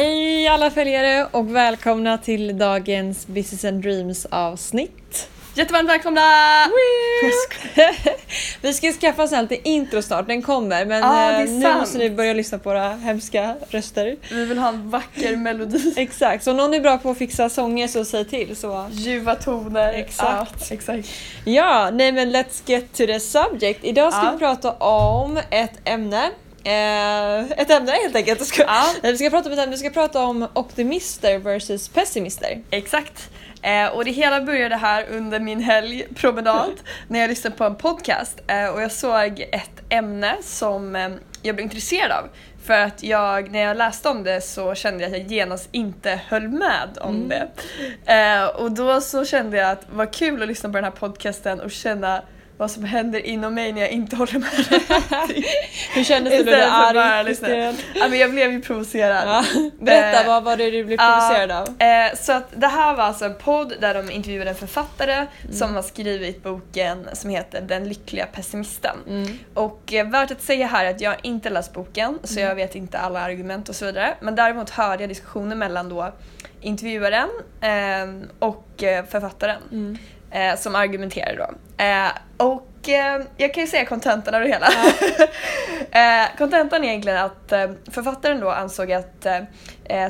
Hej alla följare och välkomna till dagens Business and Dreams avsnitt. Jättevarmt välkomna! Vi ska skaffa oss en liten intro snart, den kommer men eh, nu sant. måste ni börja lyssna på våra hemska röster. Vi vill ha en vacker melodi. Exakt, så om någon är bra på att fixa sånger så säg till. Så. Ljuva toner. Exakt. Ja, exakt. Ja, nej men let's get to the subject. Idag ska Ja. vi prata om ett ämne. Eh, ett ämne helt enkelt. Ska, Ja. Vi ska prata om ett ämne, vi ska prata om optimister versus pessimister. Exakt. Eh, och det hela började här under min helgpromenad när jag lyssnade på en podcast eh, och jag såg ett ämne som eh, jag blev intresserad av. För att jag, när jag läste om det så kände jag att jag genast inte höll med om det. Eh, och då så kände jag att vad kul att lyssna på den här podcasten och känna vad som händer inom mig när jag inte håller med. Hur kändes det då? Du är arg, ja, men jag blev ju provocerad. Ja. Berätta, Eh, vad var det du blev provocerad av? Eh, så att det här var alltså en podd där de intervjuade en författare som har skrivit boken som heter Den lyckliga pessimisten. Mm. Och eh, värt att säga här är att jag inte läst boken så jag vet inte alla argument och så vidare. Men däremot hörde jag diskussioner mellan då intervjuaren och författaren Mm. Eh, som argumenterade då. Eh, och eh, jag kan ju säga kontentan av det hela. eh, kontentan är egentligen att eh, författaren då ansåg att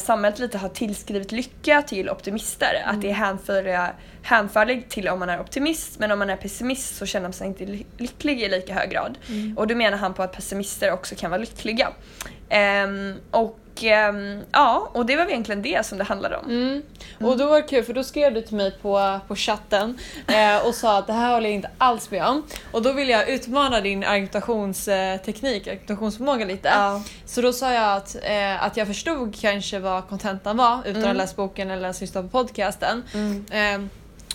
samhället lite har tillskrivit lycka till optimister. Att det är hänför, hänförligt till om man är optimist men om man är pessimist så känner man sig inte ly- lycklig i lika hög grad. Och då menar han på att pessimister också kan vara lyckliga. Ehm, och ja, och det var egentligen det som det handlade om. Mm. Och då var det kul för då skrev du till mig på, på chatten eh, och sa att det här håller jag inte alls med om. Och då ville jag utmana din argumentationsteknik, argumentationsförmåga lite. Ja. Så då sa jag att, eh, att jag förstod kanske vad kontentan var utan att Mm. läst boken eller ens lyssnat på podcasten. Mm. Eh,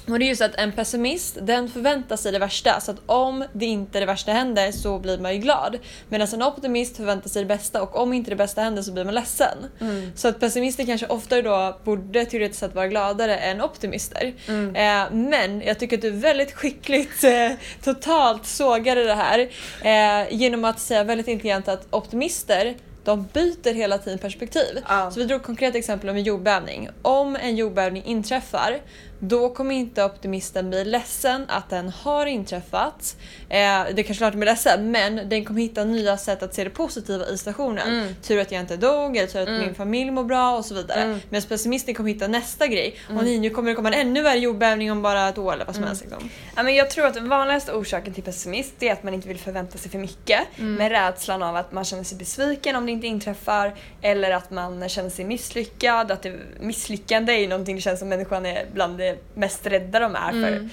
och det är just att en pessimist den förväntar sig det värsta så att om det inte det värsta händer så blir man ju glad. Medan en optimist förväntar sig det bästa och om inte det bästa händer så blir man ledsen. Mm. Så att pessimister kanske oftare då borde teoretiskt sett vara gladare än optimister. Mm. Eh, men jag tycker att du väldigt skickligt eh, totalt sågade det här eh, genom att säga väldigt intelligent att optimister de byter hela tiden perspektiv. Ja. Så vi drog ett konkret exempel om en jordbävning. Om en jordbävning inträffar då kommer inte optimisten bli ledsen att den har inträffat. Eh, det kanske klart den blir ledsen men den kommer hitta nya sätt att se det positiva i situationen. Mm. Tur att jag inte dog, eller tur att min familj mår bra och så vidare. Mm. Medan pessimisten kommer hitta nästa grej. Och nej, nu kommer det komma en ännu värre jordbävning om bara ett år eller vad som Mm. helst. Liksom. Ja, men jag tror att den vanligaste orsaken till pessimism är att man inte vill förvänta sig för mycket med rädslan av att man känner sig besviken om det inte inträffar eller att man känner sig misslyckad. Att det, misslyckande är ju någonting det känns som människan är bland mest rädda de är för.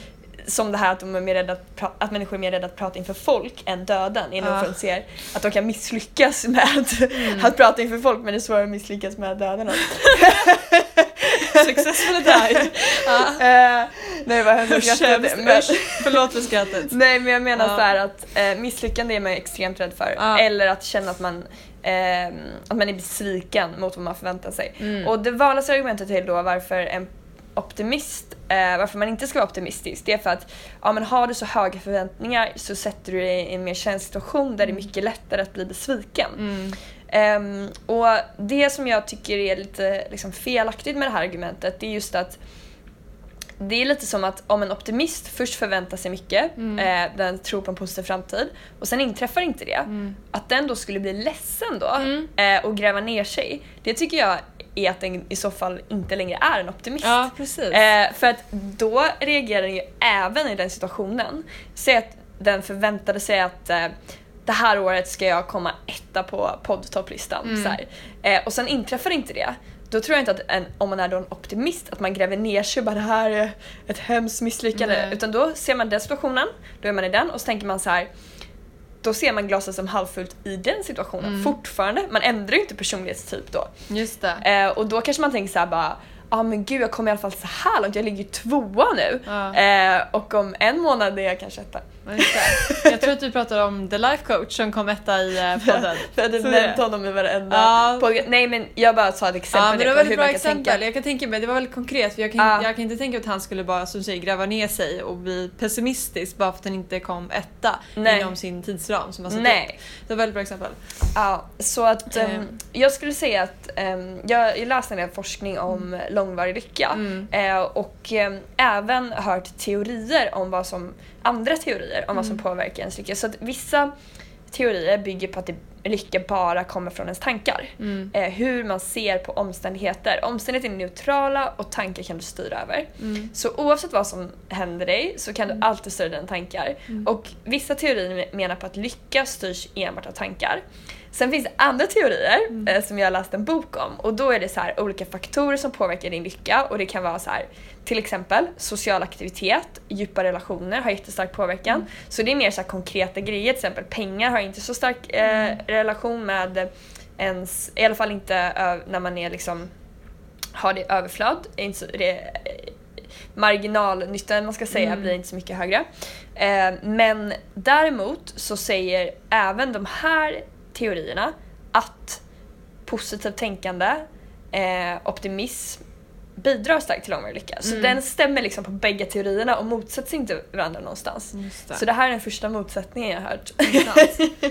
Som det här att, de är mer rädda att, att människor är mer rädda att prata inför folk än döden innan Ja. de ser att de kan misslyckas med att prata inför folk men det är svårare att misslyckas med döden. Successful attack! ja. Eh, nej vad hemskt jag skrattade. Usch, Men-. Förlåt för skrattet. Nej men jag menar Ja. så här att eh, misslyckande är man extremt rädd för. Ja. Eller att känna att man, eh, att man är besviken mot vad man förväntar sig. Mm. Och det vanligaste argumentet till då varför en optimist, eh, varför man inte ska vara optimistisk, det är för att ja, men har du så höga förväntningar så sätter du dig i en mer känslig situation där det är mycket lättare att bli besviken. Mm. Ehm, och det som jag tycker är lite liksom, felaktigt med det här argumentet det är just att det är lite som att om en optimist först förväntar sig mycket, Mm. eh, den tror på en positiv framtid och sen inträffar inte det, att den då skulle bli ledsen då Mm. eh, och gräva ner sig. Det tycker jag är att den i så fall inte längre är en optimist. Ja. Eh, för att då reagerar den ju även i den situationen. Säg att den förväntade sig att eh, det här året ska jag komma etta på poddtopplistan. Mm. Så. Eh, och sen inträffar inte det. Då tror jag inte att en, om man är då en optimist att man gräver ner sig och bara det här är ett hemskt misslyckande. Nej. Utan då ser man den situationen, då är man i den och så tänker man så här. Då ser man glaset som halvfullt i den situationen Mm. fortfarande. Man ändrar ju inte personlighetstyp då. Just det. Eh, och då kanske man tänker så här bara Ja ah, men gud jag kommer i alla fall så här långt, jag ligger ju tvåa nu. Ja. Eh, och om en månad är jag kanske etta. Jag tror att du pratar om The Life Coach som kom etta i eh, podden. Jag hade Så nämnt det- honom i varenda Ja. podcast. Nej men jag bara sa ett exempel Ja men det var på väldigt hur bra man kan exempel. tänka. Jag kan tänka mig, det var väldigt konkret för jag kan, Ja. jag kan inte tänka att han skulle bara som säger gräva ner sig och bli pessimistisk bara för att han inte kom etta Nej. inom sin tidsram som han satt upp. Nej. Det var ett väldigt bra exempel. Ja, så att Ehm. jag skulle säga att ehm, jag, jag läste en del forskning om långvarig lycka Mm. eh, och ehm, även hört teorier om vad som, andra teorier om vad som Mm. påverkar ens lycka. Så att vissa teorier bygger på att lycka bara kommer från ens tankar. Mm. Eh, hur man ser på omständigheter. Omständigheter är neutrala och tankar kan du styra över. Mm. Så oavsett vad som händer dig så kan du alltid styra dina tankar. Mm. Och vissa teorier menar på att lycka styrs enbart av tankar. Sen finns det andra teorier Mm. eh, som jag har läst en bok om och då är det så här olika faktorer som påverkar din lycka och det kan vara så här till exempel social aktivitet, djupa relationer har jättestark påverkan. Mm. Så det är mer så konkreta grejer, till exempel pengar har inte så stark eh, Mm. relation med ens, i alla fall inte när man är liksom har det överflöd, inte så, det, marginalnyttan man ska säga Mm. blir inte så mycket högre. Eh, men däremot så säger även de här teorierna att positivt tänkande, eh, optimism bidrar starkt till långvarig lycka. Så Mm. den stämmer liksom på bägge teorierna och motsätts inte varandra någonstans. Det. Så det här är den första motsättningen jag har hört.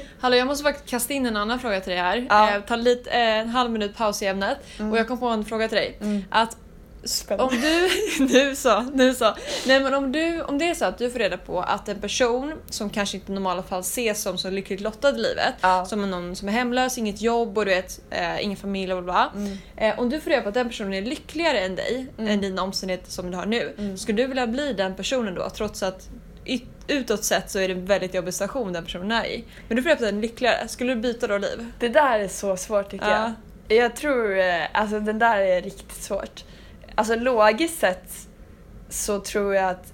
Hallå jag måste faktiskt kasta in en annan fråga till dig här. Ja. Eh, ta lite, eh, en halv minut paus i ämnet. Mm. Och jag kom på en fråga till dig. Mm. Att Spännande. om du, nu så, nu så. Nej men om du, om det är så att du får reda på att en person som kanske inte i normala fall ses som så lyckligt lottad i livet, Ja. som någon som är hemlös, inget jobb och du vet, eh, ingen familj och bla bla. Mm. Eh, om du får reda på att den personen är lyckligare än dig, Mm. än dina omständigheter som du har nu, Mm. skulle du vilja bli den personen då trots att utåt sett så är det en väldigt jobbig situation den personen är i. Men du får reda på att den är lyckligare, skulle du byta då liv? Det där är så svårt tycker Ja. jag. Jag tror, eh, alltså den där är riktigt svårt. Alltså logiskt sett så tror jag att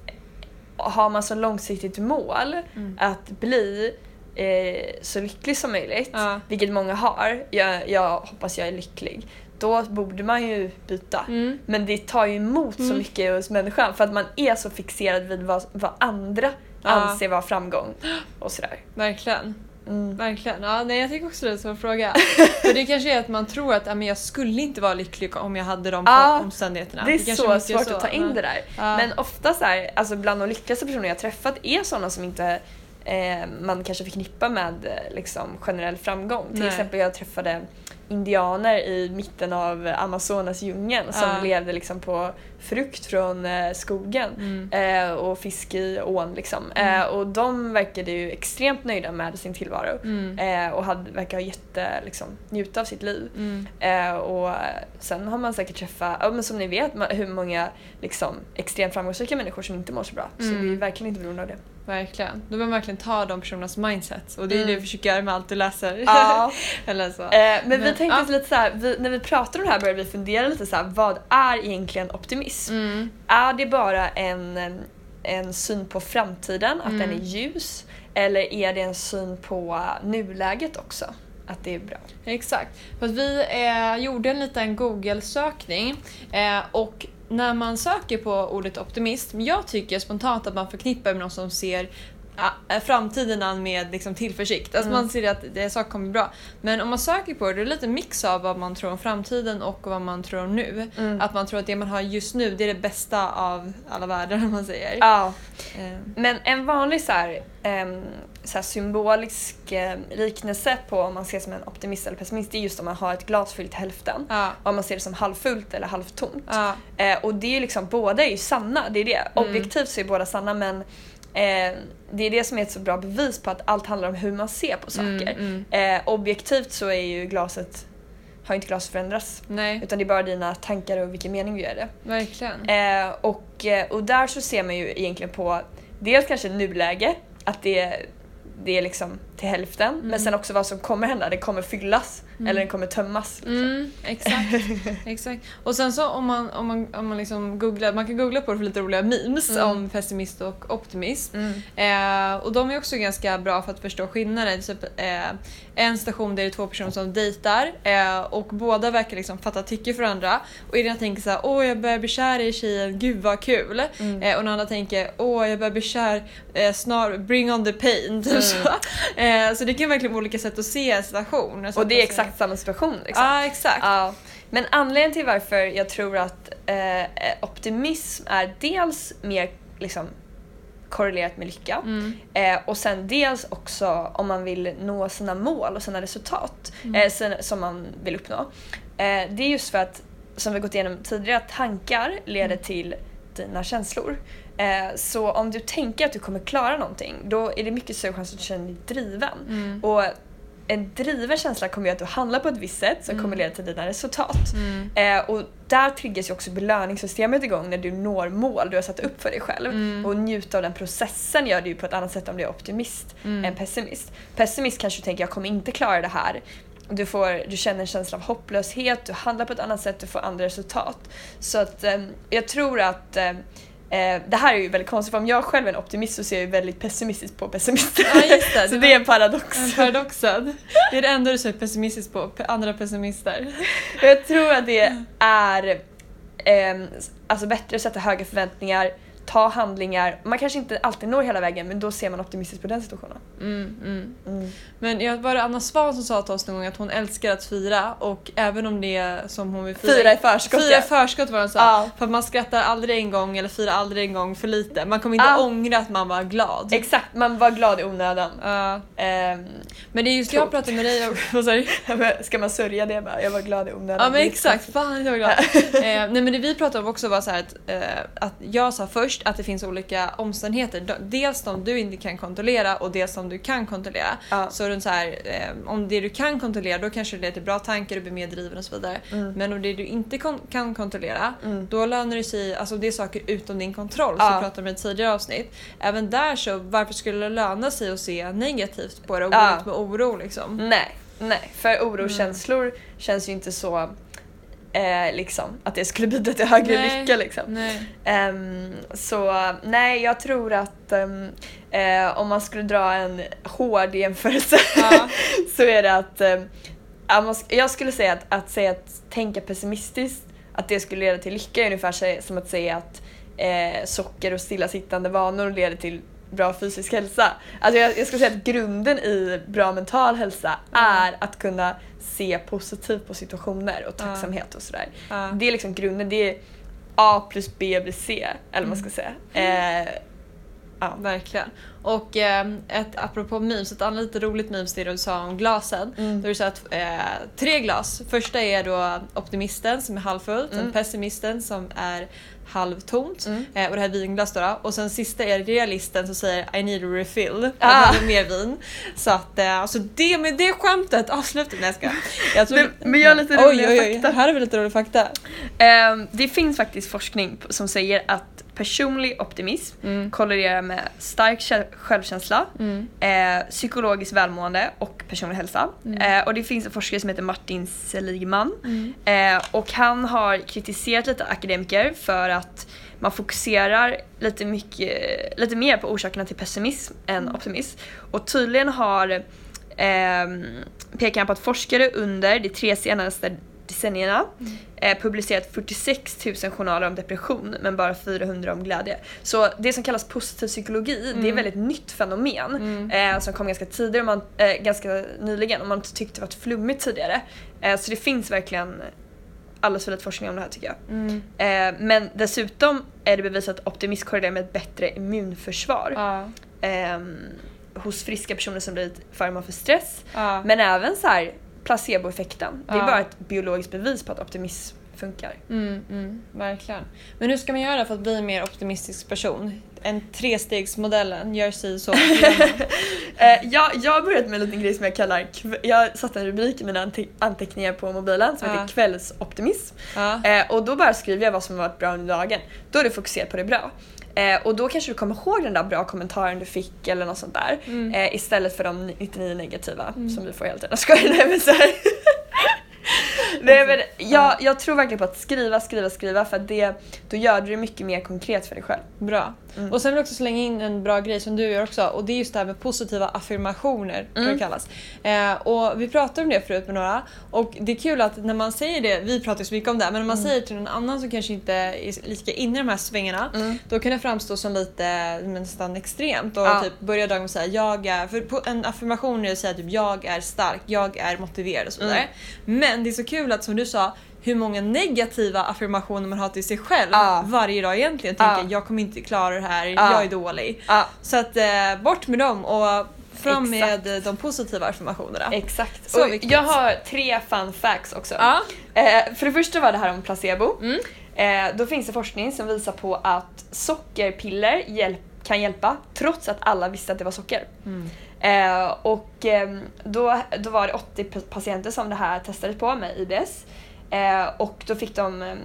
har man som långsiktigt mål Mm. att bli eh, så lycklig som möjligt, Ja. vilket många har, jag, jag hoppas jag är lycklig, då borde man ju byta. Mm. Men det tar ju emot så Mm. mycket hos människan för att man är så fixerad vid vad, vad andra Ja. anser vara framgång och sådär. Verkligen. Mm. Verkligen. Ja, nej, jag tycker också det är en svår fråga. För det kanske är att man tror att men jag skulle inte vara lycklig om jag hade de Ja, omständigheterna. Det är kanske så svårt så, att ta in det där. Ja. Men ofta så här, alltså bland de lyckligaste personer jag träffat är sådana som inte eh, man kanske förknippar med eh, liksom, generell framgång. Till Nej. exempel jag träffade indianer i mitten av Amazonas djungeln som Ja. levde liksom på frukt från eh, skogen Mm. eh, och fisk i ån. Liksom. Mm. Eh, och de verkade ju extremt nöjda med sin tillvaro Mm. eh, och hade, verkar ha jätte, liksom, njuta av sitt liv. Mm. Eh, och sen har man säkert träffat, ja, men som ni vet, hur många liksom, extremt framgångsrika människor som inte mår så bra. Så Mm. vi är verkligen inte beroende av det. Verkligen. Då behöver man verkligen ta de personernas mindset. Och det är Mm. det vi försöker göra med allt du läser. Ja. Eller så. Eh, men, vi Men, tänkte ja. lite så här, vi, när vi pratade om det här började vi fundera lite så här, vad är egentligen optimism? Mm. Är det bara en, en syn på framtiden, att den Mm. är ljus? Eller är det en syn på nuläget också? Att det är bra? Exakt. För vi eh, gjorde en liten Google-sökning eh, och när man söker på ordet optimism, jag tycker spontant att man förknippar med någon som ser framtiden an med liksom, tillförsikt. Alltså Mm. man ser att det saker kommer bra. Men om man söker på det, det är lite mix av vad man tror om framtiden och vad man tror om nu. Mm. Att man tror att det man har just nu, det är det bästa av alla världar om man säger. Ja. Eh, Men en vanlig så här, em, så här symbolisk em, liknelse på om man ser som en optimist eller pessimist det är just om man har ett glas fyllt till hälften. ja. Om man ser det som halvfullt eller halvtomt. Ja. Eh, och det är liksom, båda är ju sanna, det är det. Mm. Objektivt så är båda sanna men eh, det är det som är ett så bra bevis på att allt handlar om hur man ser på saker. Mm, mm. Eh, objektivt så är ju glaset, har inte glaset förändrats. Nej, Utan det är bara dina tankar och vilken mening du ger det. verkligen. Eh, och, eh, och där så ser man ju egentligen på dels kanske nuläge, att det, det är liksom till hälften, Mm. men sen också vad som kommer hända, det kommer fyllas eller den kommer tömmas. Liksom. Mm, exakt, exakt. Och sen så om man, om man, om man liksom googlar, man kan googla på det för lite roliga memes Mm. om pessimist och optimism. Mm. Eh, och de är också ganska bra för att förstå skillnaden. Typ, eh, en station där det är två personer som dejtar eh, och båda verkar liksom fatta tycke för varandra. Och ena tänker såhär åh jag börjar bli kär i tjejen, gud vad kul. Mm. Eh, och den andra tänker åh jag börjar bli kär, eh, snar, bring on the pain. Typ Mm. så. Eh, så det kan verkligen vara olika sätt att se en situation. Och det är exakt samma situation. Liksom. Ja exakt. Ja. Men anledningen till varför jag tror att eh, optimism är dels mer liksom, korrelerat med lycka Mm. eh, och sen dels också om man vill nå sina mål och sina resultat Mm. eh, sen, som man vill uppnå. Eh, det är just för att, som vi gått igenom tidigare, att tankar leder Mm. till dina känslor. Eh, så om du tänker att du kommer klara någonting då är det mycket större chans att du känner dig driven. Mm. Och en driven känsla kommer göra att du handlar på ett visst sätt som Mm. kommer leda till dina resultat. Mm. Eh, och där triggas ju också belöningssystemet igång när du når mål du har satt upp för dig själv. Mm. Och njuta av den processen gör du ju på ett annat sätt om du är optimist Mm. än pessimist. Pessimist kanske tänker jag kommer inte klara det här. Du, får, du känner en känsla av hopplöshet, du handlar på ett annat sätt, du får andra resultat. Så att eh, jag tror att Eh, det här är ju väldigt konstigt för om jag själv är en optimist så ser jag ju väldigt pessimistiskt på pessimister. Ja, just det. så Det är en paradox. En paradoxad. Det är det enda du ser pessimistiskt på, andra pessimister. Jag tror att det är ehm, alltså bättre att sätta höga förväntningar, ta handlingar. Man kanske inte alltid når hela vägen men då ser man optimistiskt på den situationen. Mm, mm. Mm. Men jag var det Anna Svan som sa till oss någon gång att hon älskar att fira och även om det är som hon vill fira. Fira i förskott Fira i förskott var hon sa. Ja. För att man skrattar aldrig en gång eller firar aldrig en gång för lite. Man kommer inte Ja. ångra att man var glad. Exakt, man var glad i onödan. Ja. Ehm, men det är just jag pratade med dig du? ska man sörja det bara? Jag var glad i onödan. Ja men exakt, fan jag var glad. eh, nej men det vi pratade om också var så här att, eh, att jag sa först att det finns olika omständigheter. De- Dels de du inte kan kontrollera och dels de du kan kontrollera. Ja. Så runt så här, eh, om det du kan kontrollera då kanske det leder till bra tankar, du blir mer driven och så vidare. Mm. Men om det du inte kon- kan kontrollera Mm. då lönar det sig, alltså det är saker utom din kontroll Ja. som vi pratade om i tidigare avsnitt. Även där så varför skulle det löna sig att se negativt på det och gå Ja. ut med oro liksom? Nej, nej. För orokänslor känns ju inte så eh, liksom att det skulle bidra till högre Nej. lycka liksom. Nej. Ehm, så nej, jag tror att ehm, eh, om man skulle dra en hård jämförelse Ja. så är det att sk- jag skulle säga att, att säga att tänka pessimistiskt, att det skulle leda till lycka är ungefär som att säga att eh, socker och stillasittande vanor leder till bra fysisk hälsa. Alltså jag, jag skulle säga att grunden i bra mental hälsa är att kunna se positivt på situationer och tacksamhet och sådär. Ja. Det är liksom grunden, det är A plus B blir C, eller vad man ska säga. Eh, Ja, verkligen. Och eh, ett, apropå memes, ett annat lite roligt memes det du sa om glasen. Mm. Då du sa att eh, tre glas. Första är då optimisten som är halvfullt, Mm. pessimisten som är halvtont Mm. eh, och det här är vinglas då. Och sen sista är realisten som säger I need a refill. Ah. Jag behöver mer vin. Så att eh, alltså det med det skämtet avslutet. Nej jag skojar. jag tror- Men- men jag har lite oj, roliga oj, oj. fakta. Här har vi lite rolig fakta. Ehm, det finns faktiskt forskning som säger att personlig optimism Mm. korrelerar med stark kä- självkänsla, Mm. eh, psykologiskt välmående och personlig hälsa. Mm. Eh, och det finns en forskare som heter Martin Seligman Mm. eh, och han har kritiserat lite akademiker för att man fokuserar lite, mycket, lite mer på orsakerna till pessimism än optimism. Och tydligen har ehm, pekar han på att forskare under de tre senaste decennierna eh, publicerat 46 000 journaler om depression men bara 400 om glädje. Så det som kallas positiv psykologi det är Mm. ett väldigt nytt fenomen Mm. eh, som kom ganska tidigare, man, eh, ganska nyligen och man tyckte det var flummigt tidigare. Eh, så det finns verkligen alldeles för lite forskning om det här tycker jag. Mm. Eh, men dessutom är det bevisat att optimism korrelerar med ett bättre immunförsvar Ja. ehm, hos friska personer som blivit föremål för stress. Ja. Men även så här placeboeffekten. Det är bara ett biologiskt bevis på att optimism funkar. Mm, mm, verkligen. Men hur ska man göra för att bli en mer optimistisk person? En trestegsmodellen, gör si så. Eh, jag, jag har börjat med en liten grej som jag kallar, jag satte en rubrik i mina ante- anteckningar på mobilen som Ja. heter kvällsoptimism. ja. Eh, och då bara skriver jag vad som har varit bra under dagen. Då är du fokuserad på det bra. Eh, och då kanske du kommer ihåg den där bra kommentaren du fick eller något sånt där. Mm. Eh, istället för de 99 negativa Mm. som vi får hela tiden. Jag skojar, nej men så. Nej, men jag, jag tror verkligen på att skriva, skriva, skriva för att det, då gör du det mycket mer konkret för dig själv. Bra. Mm. Och sen vill jag också slänga in en bra grej som du gör också och det är just det här med positiva affirmationer. Kan Mm. det kallas. Eh, och vi pratade om det förut med några och det är kul att när man säger det, vi pratar ju så mycket om det, men när man säger till någon annan som kanske inte är lika inne i de här svängarna Mm. då kan det framstå som lite nästan extremt och Ja. typ börja dagen med att säga jag är, för på en affirmation är att säga typ jag är stark, jag är motiverad och så vidare. Mm. Men det är så kul att som du sa hur många negativa affirmationer man har till sig själv Ja. varje dag egentligen. Tänker jag kommer inte klara det här, Ja. jag är dålig. Så att eh, bort med dem och fram Exakt. med eh, de positiva affirmationerna. exakt. Så och viktigt. jag har tre fun facts också. Eh, för det första var det här om placebo. Mm. Eh, då finns det forskning som visar på att sockerpiller hjälp, kan hjälpa trots att alla visste att det var socker. Mm. Eh, och ehm, då, då var det 80 pa- patienter som det här testades på med IBS. Eh, och då fick de ehm,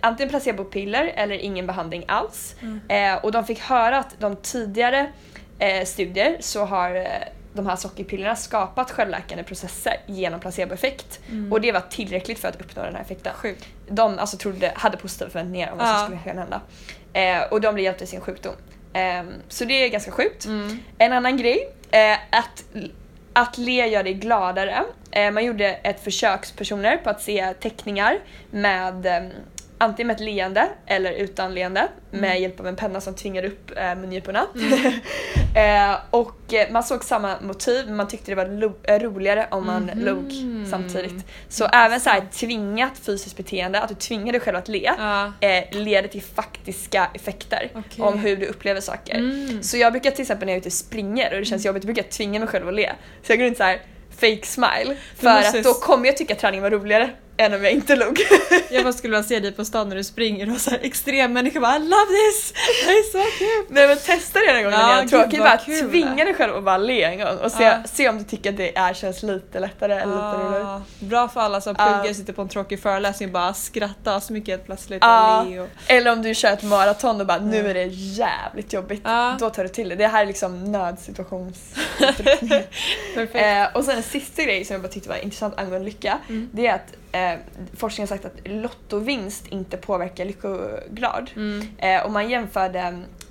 antingen placebopiller eller ingen behandling alls. Mm. Eh, och de fick höra att de tidigare eh, studier så har eh, de här sockerpillerna skapat självläkande processer genom placeboeffekt. Mm. Och det var tillräckligt för att uppnå den här effekten. Sjukt. De alltså trodde, hade positiva förväntningar om vad som Ja. skulle kunna hända. Eh, och de blev hjälpta i sin sjukdom. Eh, så det är ganska sjukt. Mm. En annan grej, eh, att, att le gör dig gladare. Eh, man gjorde ett försökspersoner på att se teckningar med ehm, antingen med ett leende eller utan leende med hjälp av en penna som tvingade upp eh, mungiporna. eh, och eh, man såg samma motiv men man tyckte det var lo- eh, roligare om man Mhm. log samtidigt. Så även så här tvingat fysiskt beteende, att du tvingar dig själv att le, Ja. eh, leder till faktiska effekter Okej. om hur du upplever saker. Mm. Så jag brukar till exempel när jag är ute och springer och det känns jobbigt, brukar jag tvinga mig själv att le. Så jag går runt så här fake smile. För måste att då kommer jag tycka att träningen var roligare än om jag inte log. Jag bara skulle vilja se dig på stan när du springer och så här extrem människa bara I love this! Det är så kul! Nej men testa det en gång Ja, när gud, tråkigt. Bara kul. tvinga dig själv att bara le en gång och se, Ja. se om du tycker att det är, känns lite lättare eller lite roligare. Ah, bra för alla som Ja. pluggar, sitter på en tråkig föreläsning bara skrattar så mycket helt plötsligt Ja. och le och... Eller om du kör ett maraton och bara nu Ja. är det jävligt jobbigt. Ja. Då tar du till det. Det här är liksom nödsituations... Perfekt. Eh, och sen en sista grej som jag bara tyckte var intressant angående lycka. Mm. Det är att eh, forskningen har sagt att lottovinst inte påverkar lyckograd. Mm. Eh, och man jämförde,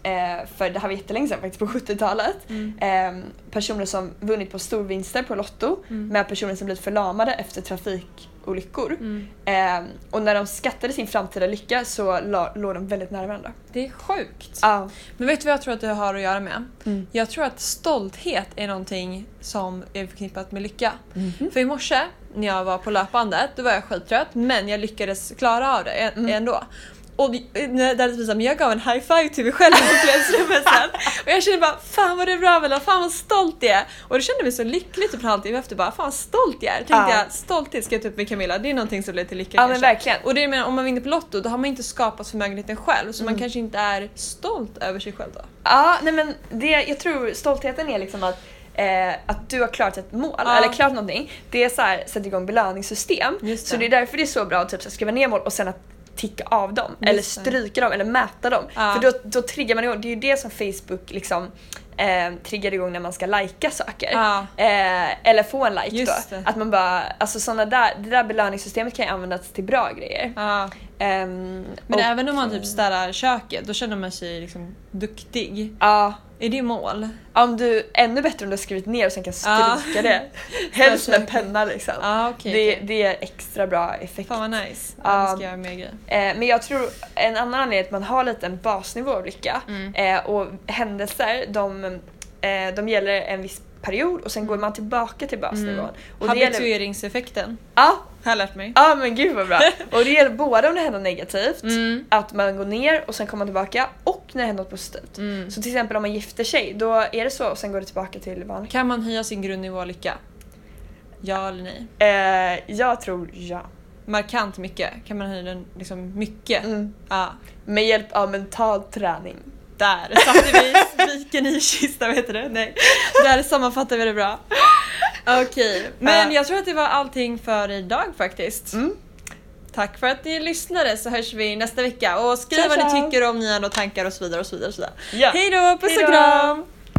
eh, för det här var jättelänge sedan faktiskt, på 70-talet, Mm. eh, personer som vunnit på storvinster på Lotto Mm. med personer som blivit förlamade efter trafikolyckor. Mm. Eh, och när de skattade sin framtida lycka så la, låg de väldigt nära varandra. Det är sjukt. Ja. Men vet du vad jag tror att det har att göra med? Mm. Jag tror att stolthet är någonting som är förknippat med lycka. Mhm. För i morse när jag var på löpbandet, då var jag skittrött men jag lyckades klara av det Mm. ändå. Och det- när det hade visat, men jag gav en high five till mig själv i omklädningsrummet sen. Och jag kände bara fan vad det är bra Bella, fan vad stolt jag är. Och det kände mig så lycklig typ en halvtimme efter bara fan vad stolt jag är. Tänkte Ja. jag stolthet ska jag ta upp med Camilla, det är någonting som leder till lycka Ja men kanske. verkligen. Och det är, men om man vinner på Lotto då har man inte skapat förmögenheten själv så man Mm. kanske inte är stolt över sig själv då. Ja, nej men det, jag tror stoltheten är liksom att Eh, att du har klarat ett mål, Ja. eller klarat någonting. Det är så här, sätter igång belöningssystem. Just Så det. det är därför det är så bra att typ, så skriva ner mål och sen att ticka av dem. Just eller det. stryka dem eller mäta dem. Ja. För då, då triggar man igång. Det är ju det som Facebook liksom eh, triggar igång när man ska lajka saker. Ja. Eh, eller få en like Just då. det. Att man bara, alltså såna där, det där belöningssystemet kan ju användas till bra grejer. Ja. Ehm, Men även om man typ städar köket, då känner man sig liksom duktig. Ja, Är det mål? om du, ännu bättre om du har skrivit ner och sen kan stryka det. Helst med penna liksom. Okej. det, okej. det är extra bra effekt. Fan vad nice. Ja. Ska jag göra mer grejer. Eh, men jag tror en annan anledning är att man har lite en basnivå av lycka. Mm. Eh, och händelser, de, eh, de gäller en viss period och sen går man tillbaka till basnivån. Mm. Och gäller, Habitueringseffekten ja, har jag lärt mig. ja men gud vad bra. och det gäller både om det händer något negativt, Mm. att man går ner och sen kommer man tillbaka och när det händer något positivt. Mm. Så till exempel om man gifter sig, då är det så och sen går det tillbaka till vanligt. Kan man höja sin grundnivå av lycka? Ja eller nej? Eh, jag tror ja. Markant mycket. Kan man höja den liksom mycket? Mm. Ja. Med hjälp av mental träning. Där satte vi spiken i kistan, vad heter det? Nej. Där sammanfattar vi det bra. Okej, men Ja. jag tror att det var allting för idag faktiskt. Mm. Tack för att ni lyssnade så hörs vi nästa vecka och skriv Ciao, vad ni ciao. tycker om ni har några tankar och så vidare och så vidare. Och så vidare. Ja. Hej då, puss och kram!